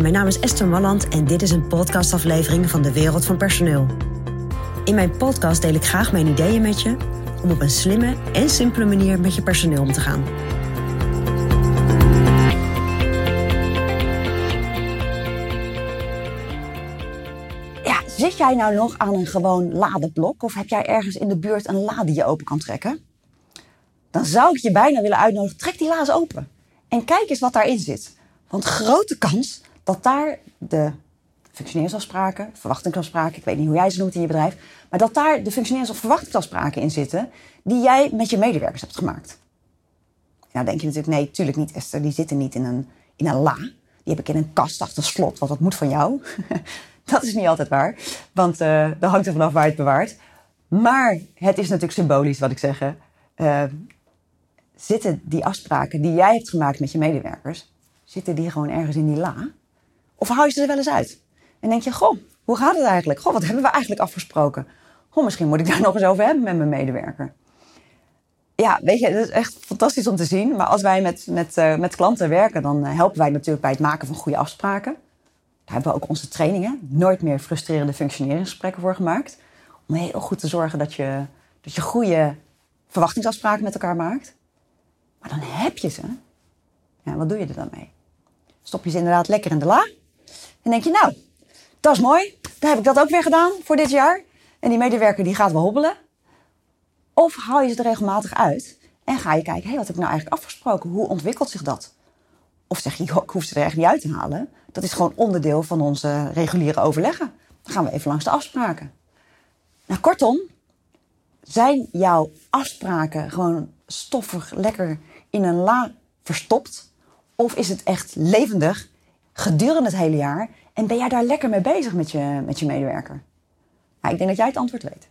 Mijn naam is Esther Malland en dit is een podcastaflevering van de Wereld van Personeel. In mijn podcast deel ik graag mijn ideeën met je om op een slimme en simpele manier met je personeel om te gaan. Ja, zit jij nou nog aan een gewoon ladeblok of heb jij ergens in de buurt een la die je open kan trekken? Dan zou ik je bijna willen uitnodigen, trek die la eens open en kijk eens wat daarin zit. Want grote kans dat daar de functioneringsafspraken, verwachtingsafspraken, ik weet niet hoe jij ze noemt in je bedrijf, maar dat daar de functionerings- of verwachtingsafspraken in zitten die jij met je medewerkers hebt gemaakt. Nou denk je natuurlijk, nee, tuurlijk niet Esther, die zitten niet in een, in een la. Die heb ik in een kast achter slot, want dat moet van jou. dat is niet altijd waar, want uh, dat hangt er vanaf waar je het bewaart. Maar het is natuurlijk symbolisch wat ik zeg. Uh, zitten die afspraken die jij hebt gemaakt met je medewerkers, zitten die gewoon ergens in die la? Of hou je ze er wel eens uit? En denk je, goh, hoe gaat het eigenlijk? Goh, wat hebben we eigenlijk afgesproken? Goh, misschien moet ik daar nog eens over hebben met mijn medewerker. Ja, weet je, het is echt fantastisch om te zien. Maar als wij met, met, uh, met klanten werken, dan helpen wij natuurlijk bij het maken van goede afspraken. Daar hebben we ook onze trainingen, nooit meer frustrerende functioneringsgesprekken voor gemaakt. Om heel goed te zorgen dat je, dat je goede verwachtingsafspraken met elkaar maakt. Maar dan heb je ze. Ja, wat doe je er dan mee? Stop je ze inderdaad lekker in de la. En denk je, nou, dat is mooi. Dan heb ik dat ook weer gedaan voor dit jaar. En die medewerker die gaat wel hobbelen. Of haal je ze er regelmatig uit en ga je kijken, hé, hey, wat heb ik nou eigenlijk afgesproken? Hoe ontwikkelt zich dat? Of zeg je, ik hoef ze er echt niet uit te halen. Dat is gewoon onderdeel van onze reguliere overleggen. Dan gaan we even langs de afspraken. Nou, kortom, zijn jouw afspraken gewoon stoffig lekker in een la verstopt? Of is het echt levendig gedurende het hele jaar en ben jij daar lekker mee bezig met je, met je medewerker? Nou, ik denk dat jij het antwoord weet.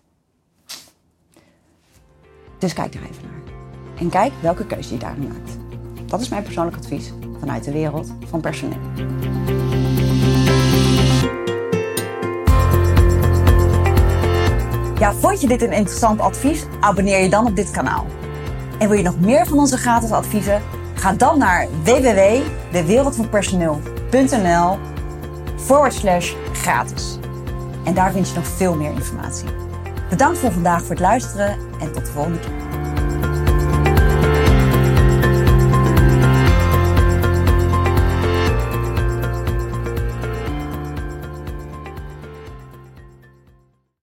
Dus kijk er even naar. En kijk welke keuze je daarin maakt. Dat is mijn persoonlijk advies vanuit de wereld van personeel. Ja, vond je dit een interessant advies? Abonneer je dan op dit kanaal. En wil je nog meer van onze gratis adviezen? Ga dan naar www.dewereldvanpersoneel.nl forward slash gratis. En daar vind je nog veel meer informatie. Bedankt voor vandaag voor het luisteren en tot de volgende keer.